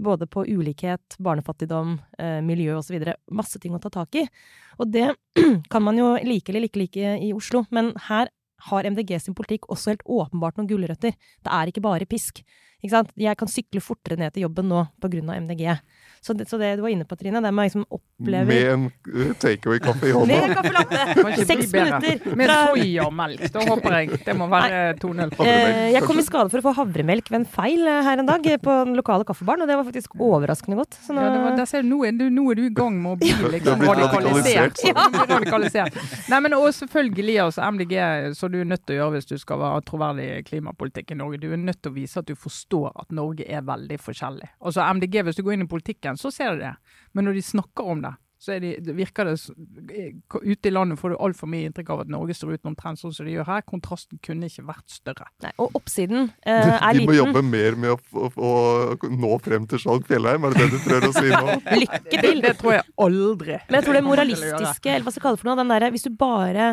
både på ulikhet, barnefattigdom, eh, miljø osv. Masse ting å ta tak i. Og det kan man jo like eller ikke like i Oslo, men her har MDG sin politikk også helt åpenbart noen gulrøtter. Det er ikke bare pisk. Ikke sant? Jeg kan sykle fortere ned til jobben nå pga. MDG. Så det, så det, du var inne på, Trine, det med å liksom oppleve Med en uh, takeaway-kaffe i hånda. Med en caffè latte! Seks minutter. Med soya og melk, da håper jeg. Det må være 2-0. Eh, jeg kom i skade for å få havremelk ved en feil eh, her en dag på den lokale kaffebaren, og det var faktisk overraskende godt. Nå... Ja, var, ser, nå, er du, nå, er du, i gang med å bli liksom, radikalisert. Ja. radikalisert. Nei, men og selvfølgelig, altså, MDG, så du er nødt til å gjøre hvis du skal være troverdig klimapolitikk i Norge. Du er nødt til å vise at du forstår at Norge er veldig forskjellig. Altså MDG, hvis du går inn i politikken så ser du det. Men når de snakker om det, så de, det virker det Ute i landet får du altfor mye inntrykk av at Norge står ut omtrent sånn som de gjør her. Kontrasten kunne ikke vært større. Nei, og oppsiden eh, er liten. De må jobbe mer med å, å, å nå frem til Skjalg Fjellheim, er det det du prøver å si nå? Lykke til! Det, det, tror jeg aldri. Men jeg tror det moralistiske, eller hva skal jeg kalle det for noe, den derre hvis du bare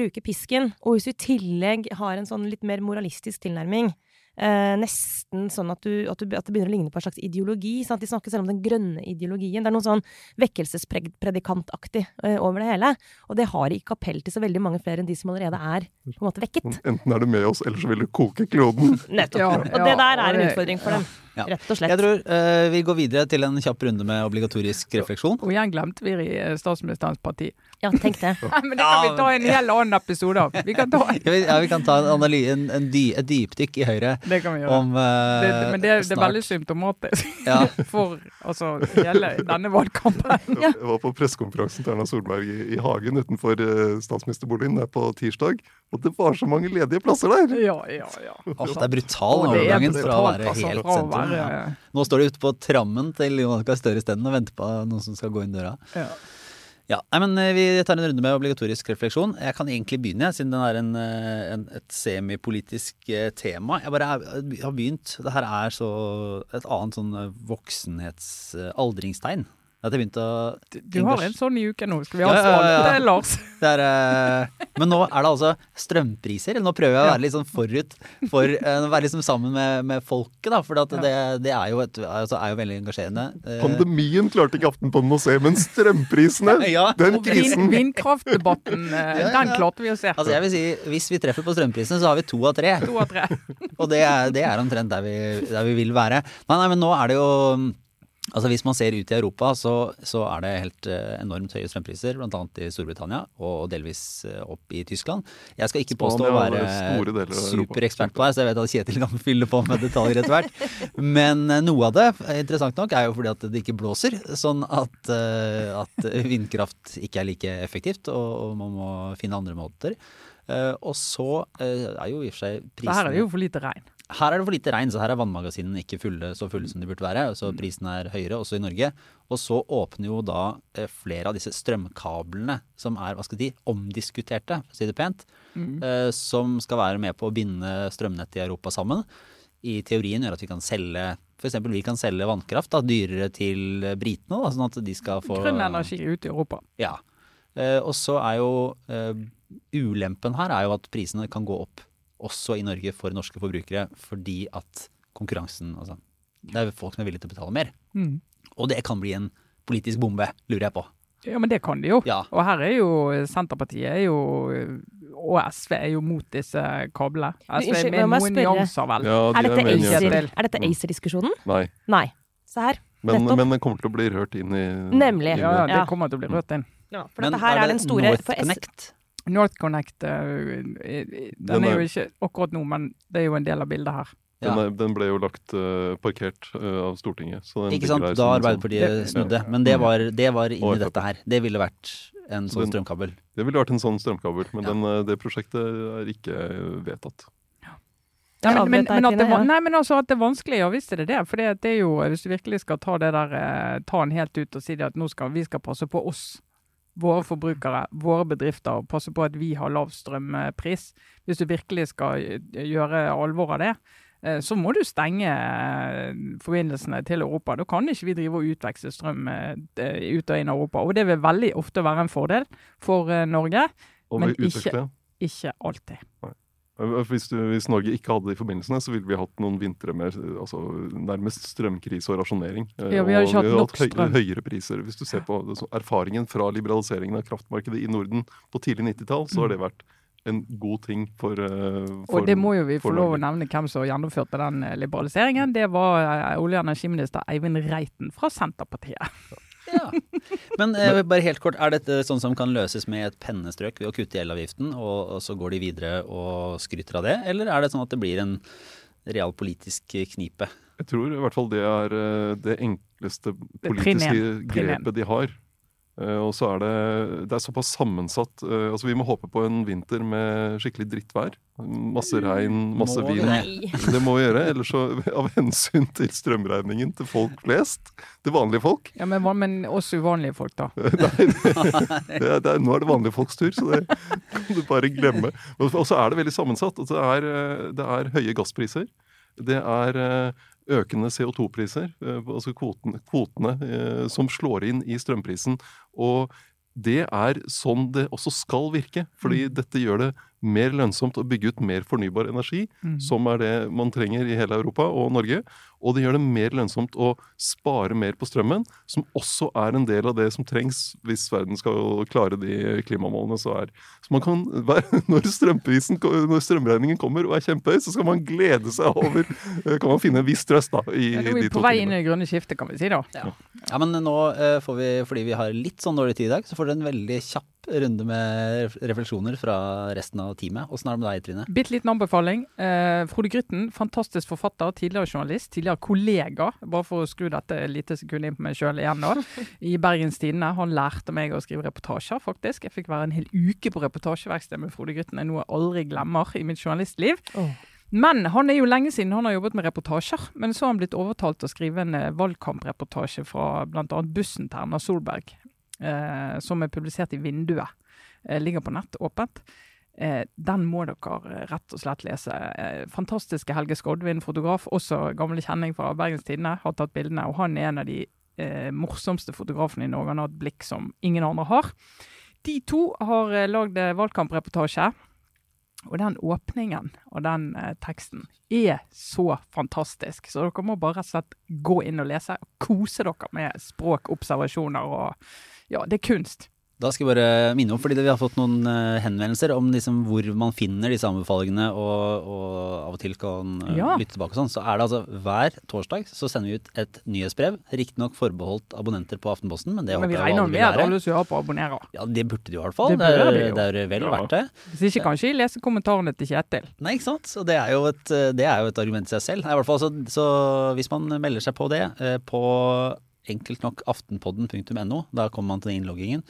bruker pisken, og hvis du i tillegg har en sånn litt mer moralistisk tilnærming, eh, nesten sånn at, du, at, du, at, det begynner å ligne på en slags ideologi. Sant? De snakker selv om den grønne ideologien. Det er noe sånn vekkelsespredikantaktig eh, over det hele. Og det har ikke appell til så veldig mange flere enn de som allerede er på en måte vekket. Enten er du med oss, eller så vil du koke kloden. Nettopp. Ja, og det der er en utfordring for dem. Ja. Rett og slett. Jeg tror uh, vi går videre til en kjapp runde med obligatorisk refleksjon. Og igjen glemte vi i statsministerens parti. Ja, tenk det. Men det kan vi ta en hel annen episode av. Vi kan ta Ja, vi, ja, vi kan ta en en, en dy, et dypdykk i Høyre Det kan vi gjøre. om uh, det, men det, det er veldig symptomatisk Ja. for altså, hele denne valgkampen. Jeg var på pressekonferansen til Erna Solberg i, i hagen utenfor eh, statsministerboligen der på tirsdag, og det var så mange ledige plasser der! Ja, ja, ja. Altså, det er brutal er overgangen fra å være altså, helt sentrum. Være- Ja. Nå står de ute på trammen til Jonas Gahr Støre isteden og venter på noen som skal gå inn døra. Ja. Ja, men eh, Vi tar en runde med obligatorisk refleksjon. Jeg kan egentlig begynne, siden den er en, eh, en, et semipolitisk eh, tema. Jeg bare er, har begynt. Det her er så et annet sånn voksenhets... aldringstegn. At jeg begynte å Du, du har en sånn i uken nå. Skal vi ha ja, ja, ja. spalte, Lars? det er, eh, Men nå er det altså strømpriser. Nå prøver jeg å være litt sånn forut for å Være liksom sammen med, med folket, da. For det, det er, jo et, altså, er jo veldig engasjerende. Eh, Pandemien klarte ikke Aftenposten å se, men strømprisene, Ja. den krisen vind, vindkraftdebatten, eh, den klarte vi å se. Altså jeg vil si, Hvis vi treffer på strømprisene, så har vi to av tre. To av tre. Og det er, det er omtrent der vi, der vi vil være. Nei, nei, men nå er det jo Altså Hvis man ser ut i Europa, så, så er det helt eh, enormt høye strømpriser, bl.a. i Storbritannia og delvis eh, opp i Tyskland. Jeg skal ikke påstå å være superekspert på det, så jeg vet at Kjetil kan fylle på med detaljer etter hvert. Men eh, noe av det, interessant nok, er jo fordi at det ikke blåser. Sånn at, at vindkraft ikke er like effektivt, og, og man må finne andre måter. Eh, og så er jo i og for seg Så her er det jo for lite regn. Her er det for lite regn, så her er vannmagasinene ikke fulle, så fulle som de burde være. Så prisen er høyere, også i Norge. Og så åpner jo da eh, flere av disse strømkablene, som er hva skal si, omdiskuterte, for å si det pent, Mm. eh, som skal være med på å binde strømnettet i Europa sammen. I teorien gjør at vi kan selge F.eks. vi kan selge vannkraft da, dyrere til britene, da, sånn at de skal få Grønn energi ut i Europa. Ja. Eh, og så er jo eh, ulempen her er jo at prisene kan gå opp også i Norge for norske forbrukere fordi at konkurransen altså, Det er folk som er villige til å betale mer. Mm. Og det kan bli en politisk bombe, lurer jeg på. Ja, men det kan de jo. Ja. Og her er jo Senterpartiet er jo, og SV er jo mot disse kablene. SV er med noen nyanser, vel. Ja, de Er dette er dette ACER-diskusjonen? Nei, Nei. Se her. men, men den kommer til å bli rørt inn i Nemlig. inn i- Ja, ja, det kommer til å bli rørt inn. Ja, for Men dette her er, den store for S NorthConnect? Eh, Den Den er jo ikke akkurat nå, men det er jo en del av bildet her. Den, er, den ble jo lagt uh, parkert uh, av Stortinget. Så den Ikke sant? Da sånn- Arbeiderpartiet Det- snudde. Men det var, det var inni dette her. Det ville vært en sånn Den- strømkabel. Det ville vært en sånn strømkabel, men Ja. den, det prosjektet er ikke vedtatt. Ja, men, men, men, at det, ja. nei, men altså at det er vanskelig, ja visst er det det. For det, det er jo, hvis du virkelig skal ta det der, eh, ta den helt ut og si det at nå skal vi skal passe på oss, våre forbrukere, våre bedrifter, og passe på at vi har lav strømpris. Hvis du virkelig skal gjøre alvor av det, eh, så må du stenge eh, forbindelsene til Europa. Da kan ikke vi drive og utveksle strøm eh, ut og inn av Europa. Og det vil veldig ofte være en fordel for Norge, Men ikke- ikke alltid. Eh, Hvis, du, hvis Norge ikke hadde de forbindelsene, så ville vi hatt noen vintre med eh, altså, nærmest strømkrise og rasjonering. Eh, Ja, vi har ikke hatt nok høy- strøm. høyere priser. Hvis du ser på så erfaringen fra liberaliseringen av kraftmarkedet i Norden på tidlig 90-tall, så har det vært en god ting for, eh, for Og det må jo vi få lov å nevne hvem som gjennomførte den eh, liberaliseringen. Det var eh, olje- og energiminister Eivind Reiten fra Senterpartiet. Ja. Men eh, bare helt kort, er dette sånn som kan løses med et pennestrøk ved å kutte i elavgiften, og, og så går de videre og skryter av det? Eller er det sånn at det blir en realpolitisk knipe? Jeg tror i hvert fall det er eh, det enkleste politiske. Primære. én. grepet de har. Eh, Og så er det, det er såpass sammensatt. eh, altså Vi må håpe på en vinter med skikkelig drittvær. Masse regn, masse Må vin. det? Det må vi gjøre. Ellers så, av hensyn til strømregningen til folk flest, til vanlige folk Ja, men, men også uvanlige folk, da. Nei, det, det er, Nå er det vanlige folks tur, så det kan du bare glemme. Og så er det veldig sammensatt. Altså, det, er, eh, det er høye gasspriser. Det er økende CO2-priser, eh, altså kvotene, kvotene eh, som slår inn i strømprisen. Og det er sånn det også skal virke. Fordi dette gjør det mer lønnsomt å bygge ut mer fornybar energi, Mm. som er det man trenger i hele Europa og Norge. Og det gjør det mer lønnsomt å spare mer på strømmen, som også er en del av det som trengs hvis verden skal klare de klimamålene som er. Så man kan, når, når strømregningen kommer og er kjempehøy, så skal man glede seg over eh, Kan man finne en viss trøst da, i Ja, de to tingene. på vei inn i det grønne skiftet, kan vi si da. Ja, men nå eh, får vi, fordi vi har litt sånn dårlig tid i dag, så får dere en veldig kjapp runde med refleksjoner fra resten av teamet. Åssen er det med deg, Trine? Bitte liten anbefaling. Eh, Frode Grytten, fantastisk forfatter, tidligere journalist, tidligere kollega, bare for å skru dette et lite sekund inn på meg sjøl igjen, da, i Bergens Tidende. Han lærte meg å skrive reportasjer, faktisk. Jeg fikk være en hel uke på reportasjeverkstedet med Frode Grytten, er noe jeg aldri glemmer i mitt journalistliv. Oh. Men han er jo lenge siden han har jobbet med reportasjer. Men så har han blitt overtalt til å skrive en eh, valgkampreportasje fra bl.a. bussen til Erna Solberg, som er publisert i Vinduet. Eh, ligger på nett, åpent. Eh, den må dere eh, rett og slett lese. Eh, fantastiske Helge Skodvin, fotograf, også gamle kjenning fra Bergens Tidende, har tatt bildene. Og han er en av de eh, morsomste fotografene i Norge. Han har et blikk som ingen andre har. De to har eh, lagd eh, valgkampreportasje. Og den åpningen og den eh, teksten er så fantastisk. Så dere må bare rett og slett gå inn og lese. og Kose dere med språk, observasjoner og Ja, det er kunst. Da skal jeg bare minne om, fordi vi har fått noen eh, henvendelser om liksom hvor man finner disse anbefalingene og, og av og til kan eh, Ja. lytte tilbake og sånn. Så er det altså hver torsdag så sender vi ut et nyhetsbrev. Riktignok forbeholdt abonnenter på Aftenposten, men det Men vi håper jeg regner alle vil med at alle som hører på, abonnerer. Ja, det burde de i hvert fall. Det Det, er, det er vel Ja. verdt det. Hvis ikke kanskje jeg leser kommentarene til Kjetil. Nei, ikke sant. Så det er jo et, det er jo et argument i seg selv. I hvert fall, så, så hvis man melder seg på det, eh, på enkelt nok aftenpodden.no, da kommer man til innloggingen,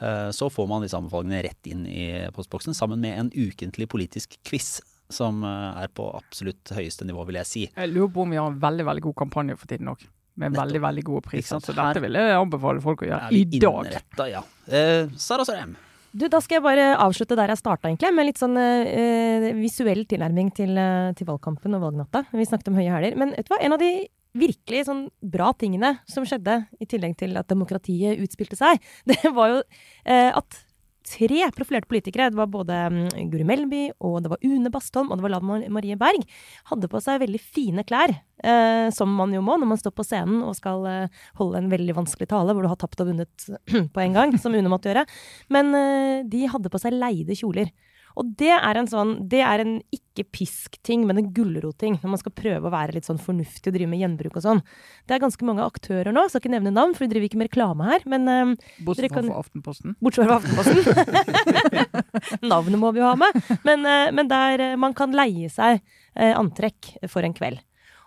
eh, så får man disse anbefalingene rett inn i postboksen, sammen med en ukentlig politisk quiz. Som eh, er på absolutt høyeste nivå, vil jeg si. Jeg lurer på om vi har en veldig veldig god kampanje for tiden òg. Med Nettopp. veldig veldig gode priser. Så dette vil jeg anbefale folk å gjøre i dag. innretta, ja. Eh, Sara Sørheim. Du, Da skal jeg bare avslutte der jeg starta, egentlig, med litt sånn eh, visuell tilnærming til, eh, til valgkampen og valgnatta. Vi snakket om høye hæler. Men vet du hva? en av de virkelig sånn bra tingene som skjedde, i tillegg til at demokratiet utspilte seg, det var jo eh, at tre profilerte politikere, det var både mm, Guri Melby, og det var Une Bastholm, og det var Lan Marie Berg, hadde på seg veldig fine klær, eh, som man jo må når man står på scenen og skal eh, holde en veldig vanskelig tale hvor du har tapt og vunnet på en gang, som Une måtte gjøre. Men eh, de hadde på seg leide kjoler. Og det er en sånn, det er en ikke pisk-ting, men en gulrotting, når man skal prøve å være litt sånn fornuftig og drive med gjenbruk og sånn. Det er ganske mange aktører nå, skal ikke nevne navn, for vi driver ikke med reklame her, men um, Bortsett fra for Aftenposten. Bortsett fra Aftenposten. Navnet må vi jo ha med. Men, uh, men der uh, man kan leie seg uh, antrekk for en kveld.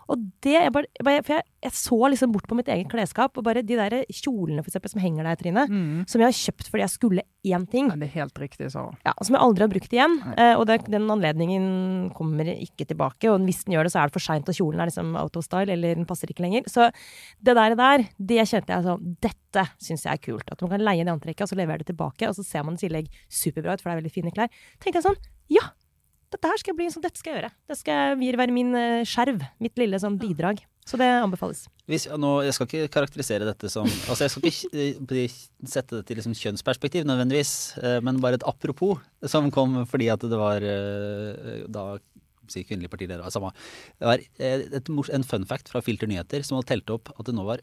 Og det, jeg, bare, jeg for jeg, jeg så liksom bort på mitt eget klesskap, og bare de der kjolene for eksempel, som henger der, Trine, Mm. som jeg har kjøpt fordi jeg skulle én ting, Ja, det er helt riktig, Sara. ja, som jeg aldri har brukt igjen. Eh, og det, den anledningen kommer ikke tilbake. Og hvis den gjør det, så er det for seint, og kjolen er liksom out of style, eller den passer ikke lenger. Så det der, der det kjente jeg sånn Dette syns jeg er kult. At man kan leie det antrekket, og så leverer det tilbake, og så ser man i tillegg superbra ut, for det er veldig fine klær. tenkte jeg sånn Ja! Dette her skal jeg bli sånn, dette skal jeg gjøre. Det skal være min eh, skjerv. Mitt lille sånn bidrag. Så det anbefales. Hvis, nå, jeg skal ikke karakterisere dette som Altså, jeg skal ikke eh, sette det til liksom kjønnsperspektiv nødvendigvis, eh, men bare et apropos som kom fordi at det var da si kvinnelige partileder, samme. Det var et, en fun fact fra Filter Nyheter som hadde telt opp at det nå var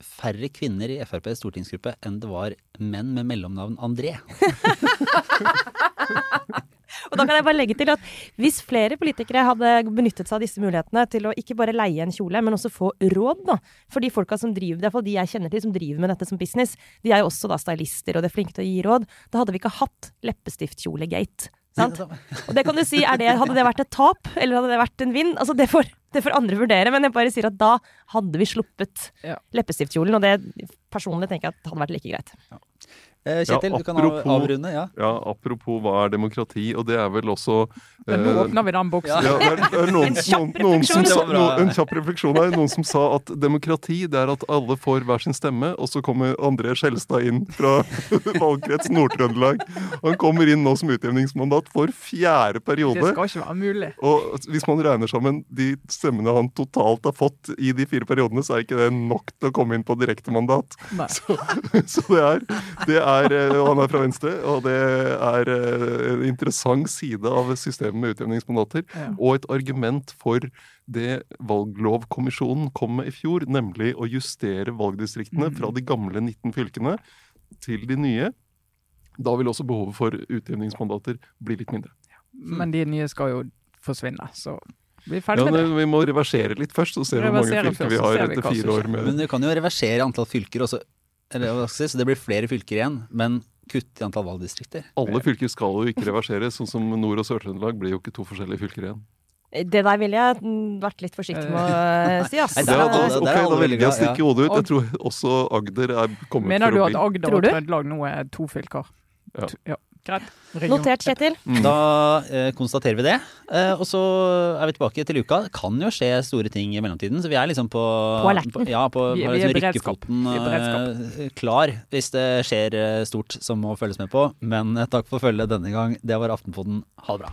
færre kvinner i FrPs stortingsgruppe enn det var menn med mellomnavn André. Og da kan jeg bare legge til at hvis flere politikere hadde benyttet seg av disse mulighetene til å ikke bare leie en kjole, men også få råd, da. For de folka som driver, det hvert fall de jeg kjenner til som driver med dette som business, de er jo også da stylister og de er flinke til å gi råd. Da hadde vi ikke hatt leppestiftkjolegate. Sant? Og det kan du si, det, hadde det vært et tap, eller hadde det vært en vinn? Altså det får, det får andre vurdere, men jeg bare sier at da hadde vi sluppet Ja. leppestiftkjolen, og det personlig tenker jeg at hadde vært like greit. Eh, Kjetil, Ja, du kan avrunde. Ja. Ja, apropos hva er demokrati, og det er vel også Men nå eh, åpner vi den boksen. Ja, det er, det er noen, En kjapp noen, noen som refleksjon. en kjapp refleksjon her. Noen som sa at demokrati det er at alle får hver sin stemme, og så kommer André Skjelstad inn fra valgkrets Nord-Trøndelag. Han kommer inn nå som utjevningsmandat for fjerde periode. Det skal ikke være mulig. Og hvis man regner sammen de stemmene han totalt har fått i de fire periodene, så er ikke det nok til å komme inn på direktemandat. Så, så det, er, det er, eh, og han er fra Venstre, og det er eh, en interessant side av systemet med utjevningsmandater. Ja. Og et argument for det valglovkommisjonen kom med i fjor, nemlig å justere valgdistriktene fra de gamle 19 fylkene til de nye. Da vil også behovet for utjevningsmandater bli litt mindre. Men de nye skal jo forsvinne, så vi er Ja, ferdig med det. men vi må reversere litt først, og se hvor mange fylker først, vi har etter fire år med Men du kan jo reversere antall fylker også. Eller, hva skal jeg si, så det blir flere fylker igjen, men kutt i antall valgdistrikter. Alle fylker skal jo ikke reverseres, sånn som Nord- og Sør-Trøndelag blir jo ikke to forskjellige fylker igjen. Det der ville jeg vært litt forsiktig med å eh, si, ass. Da, alle- ok, da velger jeg å stikke hodet ut. Jeg tror også Agder er kommet Mener for du at. Agder og? Trøndelag nå er to fylker? Ja. Ja. Greit. Notert, Kjetil. Mm. Da eh, konstaterer vi det. Eh, og så er vi tilbake til uka. Det kan jo skje store ting i mellomtiden, så vi er liksom på På alerten. ja, på, Vi- vi er liksom beredskap. rykkefoten Vi er beredskap. eh, klar hvis det skjer eh, stort som må følges med på. Men eh, takk for følget denne gang. Det var Aftenpoden. Ha det bra.